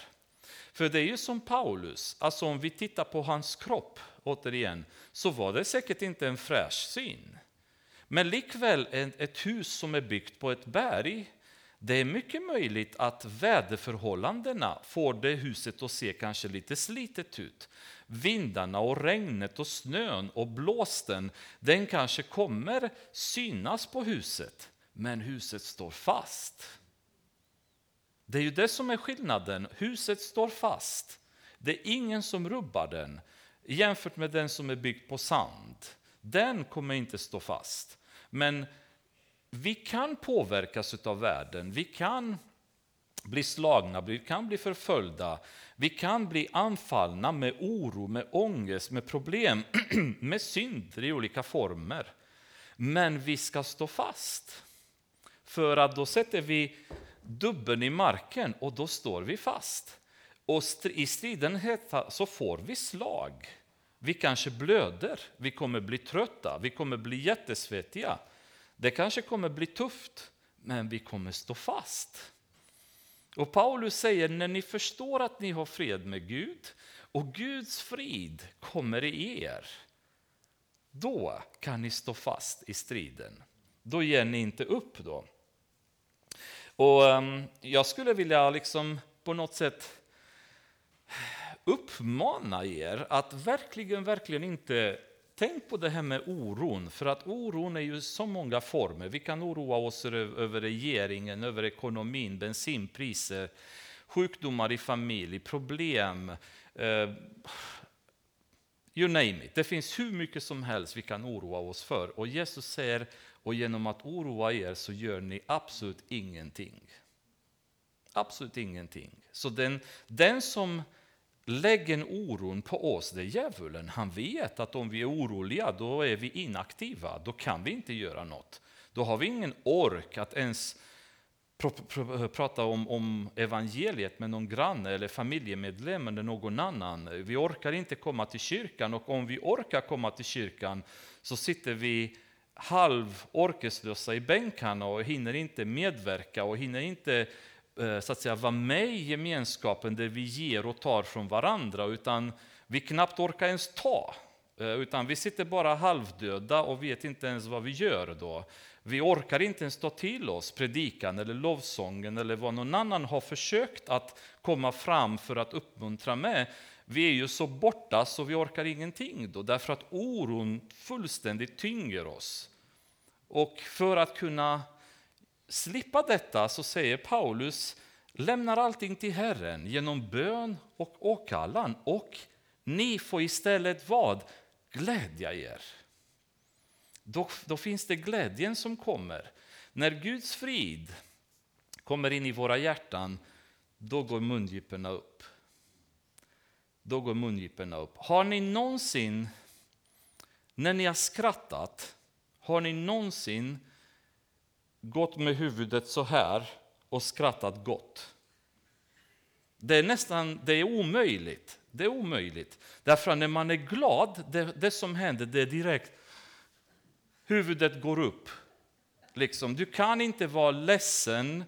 A: För det är ju som Paulus, alltså om vi tittar på hans kropp återigen, så var det säkert inte en fräsch syn. Men likväl ett hus som är byggt på ett berg, det är mycket möjligt att väderförhållandena får det huset att se kanske lite slitet ut. Vindarna och regnet och snön och blåsten, den kanske kommer synas på huset, men huset står fast. Det är ju det som är skillnaden. Huset står fast. Det är ingen som rubbar den jämfört med den som är byggd på sand. Den kommer inte stå fast. Men vi kan påverkas av världen. Vi kan bli slagna, vi kan bli förföljda. Vi kan bli anfallna med oro, med ångest, med problem, med synder i olika former. Men vi ska stå fast. För att då sätter vi dubben i marken och då står vi fast. Och i striden så får vi slag. Vi kanske blöder, vi kommer bli trötta, vi kommer bli jättesvettiga. Det kanske kommer bli tufft, men vi kommer stå fast. Och Paulus säger, när ni förstår att ni har fred med Gud och Guds frid kommer i er, då kan ni stå fast i striden. Då ger ni inte upp då. Och ehm, jag skulle vilja liksom på något sätt uppmana er att verkligen, verkligen inte Tänk på det här med oron, för att oron är ju så många former. Vi kan oroa oss över regeringen, över ekonomin, bensinpriser, sjukdomar i familj, problem. Eh, you name it. Det finns hur mycket som helst vi kan oroa oss för. Och Jesus säger och genom att oroa er så gör ni absolut ingenting. Absolut ingenting. Så den, den som lägger en oron på oss, det är djävulen. Han vet att om vi är oroliga, då är vi inaktiva. Då kan vi inte göra något. Då har vi ingen ork att ens pr pr prata om, om evangeliet med någon granne eller familjemedlem eller någon annan. Vi orkar inte komma till kyrkan och om vi orkar komma till kyrkan så sitter vi halvorkeslösa i bänkarna och hinner inte medverka och hinner inte eh, så att säga, vara med i gemenskapen där vi ger och tar från varandra, utan vi knappt orkar ens ta. Eh, utan vi sitter bara halvdöda och vet inte ens vad vi gör då. Vi orkar inte ens ta till oss predikan eller lovsången eller vad någon annan har försökt att komma fram för att uppmuntra med. Vi är ju så borta så vi orkar ingenting då, därför att oron fullständigt tynger oss. Och för att kunna slippa detta så säger Paulus, lämnar allting till Herren genom bön och åkallan och ni får istället vad? Glädja er. Då, då finns det glädjen som kommer. När Guds frid kommer in i våra hjärtan, då går mungiporna upp. Då går mungiporna upp. Har ni någonsin, när ni har skrattat, har ni någonsin gått med huvudet så här och skrattat gott? Det är nästan det är omöjligt. Det är omöjligt. Därför att när man är glad, det, det som händer, det är direkt huvudet går upp. Liksom, du kan inte vara ledsen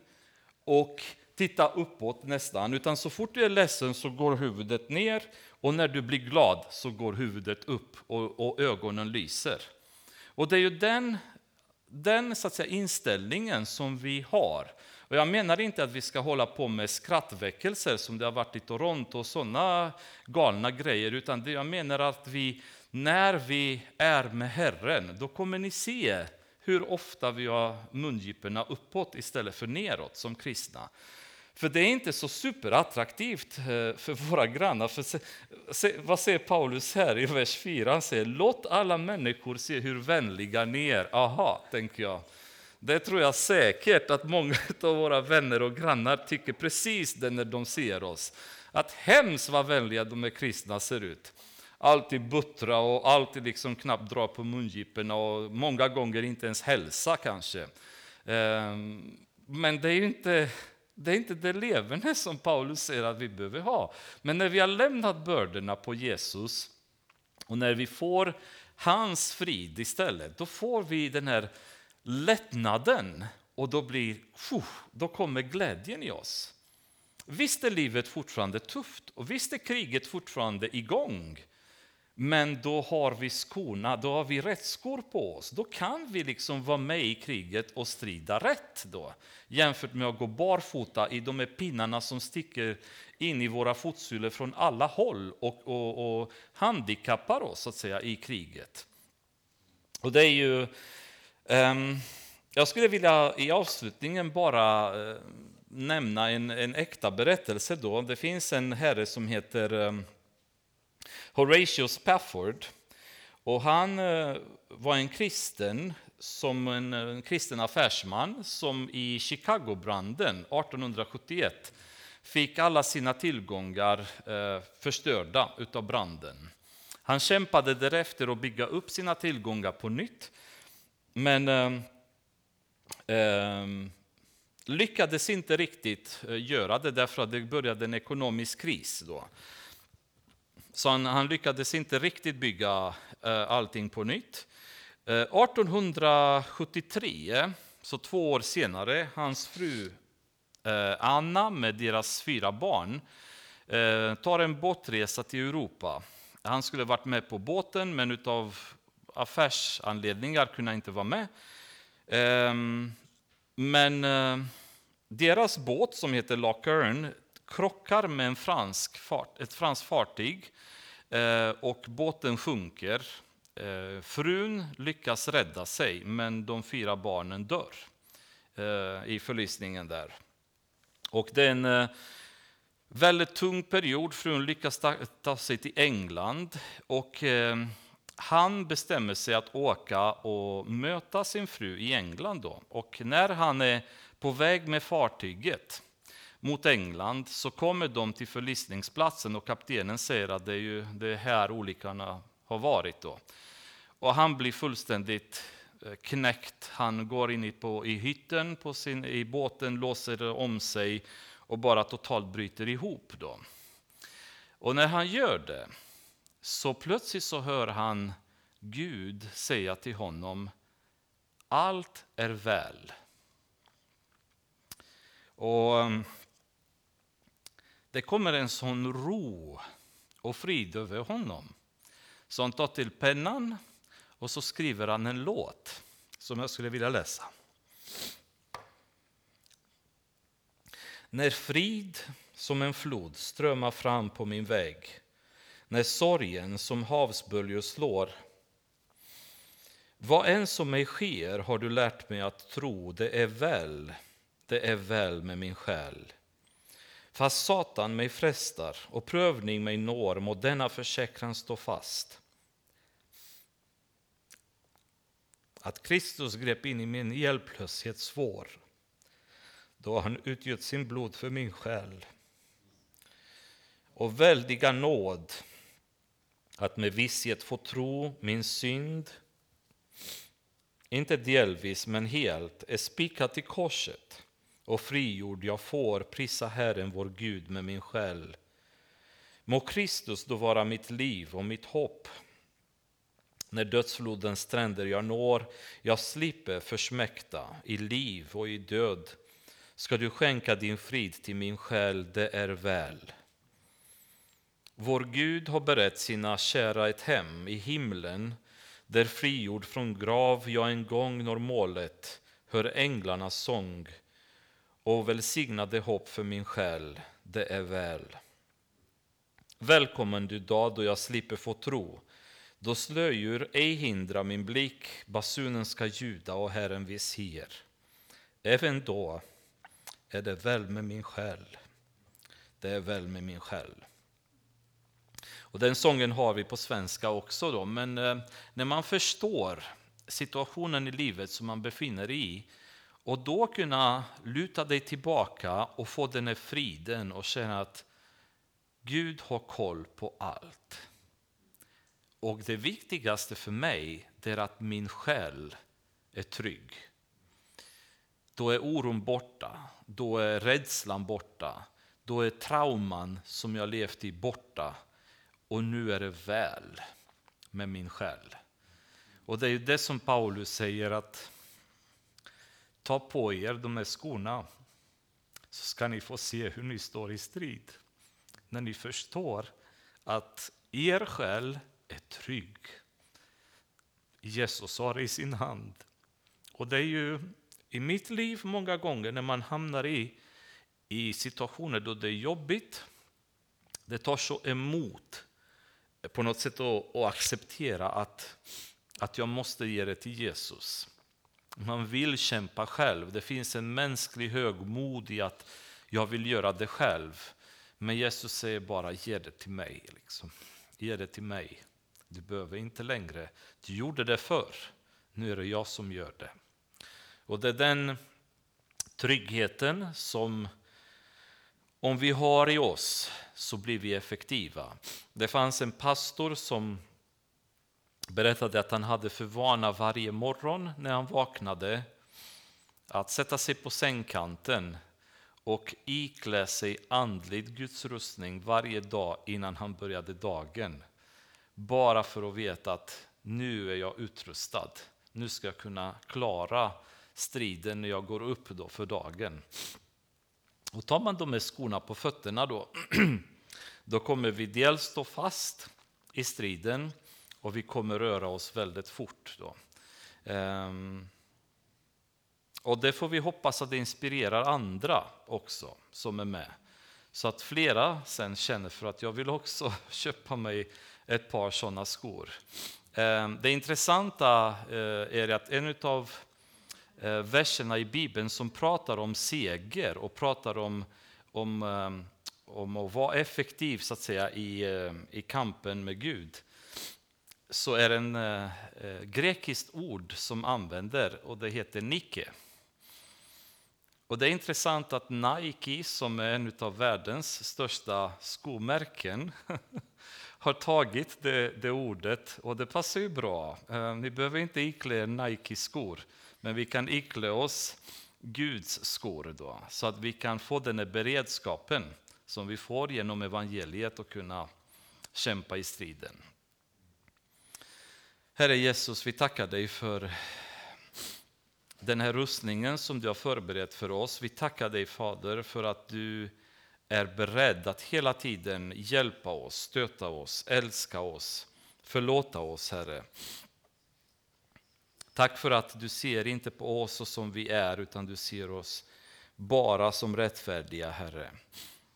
A: och titta uppåt nästan, utan så fort du är ledsen så går huvudet ner och när du blir glad så går huvudet upp och, och ögonen lyser. Och det är ju den, den så att säga, inställningen som vi har. Och jag menar inte att vi ska hålla på med skrattväckelser som det har varit i Toronto och sådana galna grejer, utan det jag menar att vi när vi är med Herren, då kommer ni se hur ofta vi har mungiporna uppåt istället för neråt som kristna. För det är inte så superattraktivt eh, för våra grannar. För se, se, vad säger Paulus här i vers 4? Han säger låt alla människor se hur vänliga ni är. Aha, tänker jag. Det tror jag säkert att många av våra vänner och grannar tycker precis det när de ser oss. Att hemskt vad vänliga de är kristna ser ut alltid buttra och alltid liksom knappt dra på mungiporna och många gånger inte ens hälsa kanske. Ehm, men det är ju inte det, är inte det leverne som Paulus säger att vi behöver ha. Men när vi har lämnat bördorna på Jesus och när vi får hans frid istället, då får vi den här lättnaden och då, blir, då kommer glädjen i oss. Visst är livet fortfarande tufft och visst är kriget fortfarande igång. Men då har vi skorna, då har vi rätt skor på oss. Då kan vi liksom vara med i kriget och strida rätt då. Jämfört med att gå barfota i de här pinnarna som sticker in i våra fotsulor från alla håll och, och, och handikappar oss så att säga i kriget. Och det är ju... Um, jag skulle vilja i avslutningen bara uh, nämna en, en äkta berättelse. Då. Det finns en herre som heter um, Horatio Spafford. Och han eh, var en kristen, som en, en kristen affärsman som i Chicagobranden 1871 fick alla sina tillgångar eh, förstörda av branden. Han kämpade därefter att bygga upp sina tillgångar på nytt, men eh, eh, lyckades inte riktigt eh, göra det därför att det började en ekonomisk kris. Då. Så han, han lyckades inte riktigt bygga eh, allting på nytt. Eh, 1873, så två år senare, hans fru eh, Anna med deras fyra barn eh, tar en båtresa till Europa. Han skulle varit med på båten, men av affärsanledningar kunde han inte vara med. Ehm, men deras båt, som heter Lockern, krockar med en fransk fart, ett franskt fartyg eh, och båten sjunker. Eh, frun lyckas rädda sig, men de fyra barnen dör eh, i förlisningen där. Och det är en eh, väldigt tung period. Frun lyckas ta sig till England och eh, han bestämmer sig att åka och möta sin fru i England. Då. Och när han är på väg med fartyget mot England så kommer de till förlisningsplatsen och kaptenen säger att det är ju det här olyckan har varit. Då. Och han blir fullständigt eh, knäckt. Han går in i, på, i hytten på sin, i båten, låser om sig och bara totalt bryter ihop. Då. Och när han gör det så plötsligt så hör han Gud säga till honom allt är väl. Och mm, det kommer en sån ro och frid över honom. Så han tar till pennan och så skriver han en låt som jag skulle vilja läsa. När frid som en flod strömmar fram på min väg, när sorgen som havsböljor slår. Vad än som mig sker har du lärt mig att tro, det är väl, det är väl med min själ. Fast Satan mig frestar och prövning mig når må denna försäkran stå fast. Att Kristus grep in i min hjälplöshet svår då han utgjöt sin blod för min själ. Och väldiga nåd att med visshet få tro min synd inte delvis men helt är spikat i korset och frigjord jag får prisa Herren vår Gud med min själ. Må Kristus då vara mitt liv och mitt hopp. När dödsflodens stränder jag når, jag slipper försmäkta i liv och i död. Ska du skänka din frid till min själ, det är väl. Vår Gud har berett sina kära ett hem i himlen, där frigjord från grav jag en gång når målet, hör änglarnas sång och välsignade hopp för min själ, det är väl. Välkommen du dag då jag slipper få tro, då slöjor ej hindrar min blick, basunen ska ljuda och Herren viss hier. Även då är det väl med min själ, det är väl med min själ. Och den sången har vi på svenska också då, men eh, när man förstår situationen i livet som man befinner sig i och då kunna luta dig tillbaka och få den här friden och känna att Gud har koll på allt. Och det viktigaste för mig är att min själ är trygg. Då är oron borta, då är rädslan borta, då är trauman som jag levt i borta och nu är det väl med min själ. Och det är det som Paulus säger att ta på er de här skorna så ska ni få se hur ni står i strid. När ni förstår att er själ är trygg. Jesus har det i sin hand. Och det är ju i mitt liv många gånger när man hamnar i, i situationer då det är jobbigt, det tar så emot på något sätt att, att acceptera att, att jag måste ge det till Jesus. Man vill kämpa själv. Det finns en mänsklig högmod i att jag vill göra det själv. Men Jesus säger bara ge det till mig. Liksom. Ge det till mig. Du behöver inte längre. Du gjorde det förr. Nu är det jag som gör det. Och det är den tryggheten som om vi har i oss så blir vi effektiva. Det fanns en pastor som berättade att han hade för vana varje morgon när han vaknade att sätta sig på sängkanten och iklä sig andlig gudsrustning varje dag innan han började dagen. Bara för att veta att nu är jag utrustad. Nu ska jag kunna klara striden när jag går upp då för dagen. Och tar man de här skorna på fötterna då, då kommer vi dels stå fast i striden och vi kommer röra oss väldigt fort. Då. Ehm, och det får vi hoppas att det inspirerar andra också som är med. Så att flera sen känner för att jag vill också köpa mig ett par sådana skor. Ehm, det intressanta eh, är att en av eh, verserna i Bibeln som pratar om seger och pratar om, om, ehm, om att vara effektiv så att säga, i, eh, i kampen med Gud så är det en eh, eh, grekiskt ord som använder och det heter Nike. Och det är intressant att Nike, som är en av världens största skomärken, har tagit det, det, ordet och det passar ju bra. Eh, ni behöver inte iklä Nike-skor, men vi kan iklä oss Guds skor då, så att vi kan få den här beredskapen som vi får genom evangeliet och kunna kämpa i striden. Herre Jesus, vi tackar dig för den här rustningen som du har förberett för oss. Vi tackar dig Fader för att du är beredd att hela tiden hjälpa oss, stöta oss, älska oss, förlåta oss Herre. Tack för att du ser inte på oss som vi är utan du ser oss bara som rättfärdiga Herre.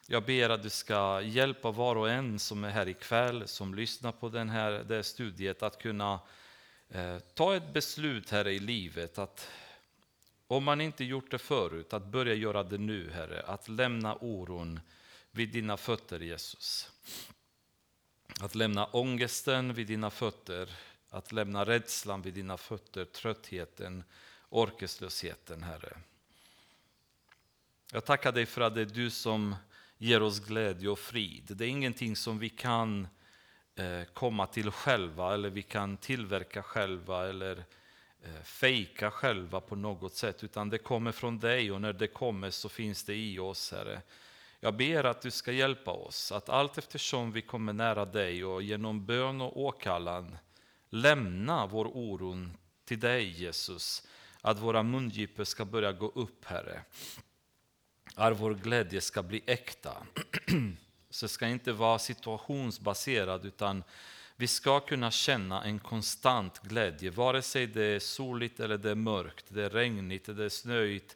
A: Jag ber att du ska hjälpa var och en som är här ikväll, som lyssnar på den här, det här studiet, att kunna eh, ta ett beslut här i livet. Att om man inte gjort det förut, att börja göra det nu, Herre. Att lämna oron vid dina fötter, Jesus. Att lämna ångesten vid dina fötter, att lämna rädslan vid dina fötter, tröttheten, orkeslösheten, Herre. Jag tackar dig för att det är du som ger oss glädje och frid. Det är ingenting som vi kan eh, komma till själva eller vi kan tillverka själva eller eh, fejka själva på något sätt, utan det kommer från dig och när det kommer så finns det i oss, Herre. Jag ber att du ska hjälpa oss, att allt eftersom vi kommer nära dig och genom bön och åkallan lämna vår oro till dig, Jesus. Att våra mungipor ska börja gå upp, Herre att vår glädje ska bli äkta. Så det ska inte vara situationsbaserad utan vi ska kunna känna en konstant glädje, vare sig det är soligt eller det är mörkt, det är regnigt eller det är snöigt.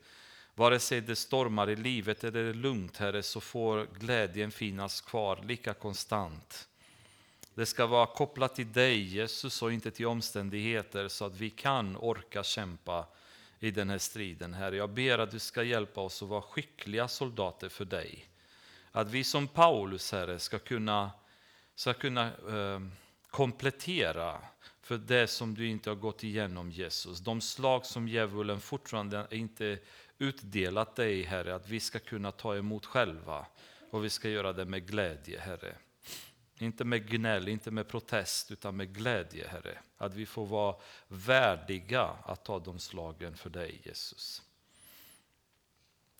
A: Vare sig det stormar i livet eller det är lugnt, Herre, så får glädjen finnas kvar lika konstant. Det ska vara kopplat till dig, Jesus, och inte till omständigheter så att vi kan orka kämpa i den här striden, Herre. Jag ber att du ska hjälpa oss att vara skickliga soldater för dig. Att vi som Paulus, Herre, ska kunna, ska kunna eh, komplettera för det som du inte har gått igenom, Jesus. De slag som djävulen fortfarande inte utdelat dig, Herre, att vi ska kunna ta emot själva. Och vi ska göra det med glädje, Herre. Inte med gnäll, inte med protest, utan med glädje, Herre. Att vi får vara värdiga att ta de slagen för dig, Jesus.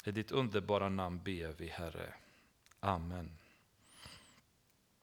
A: I ditt underbara namn ber vi, Herre. Amen.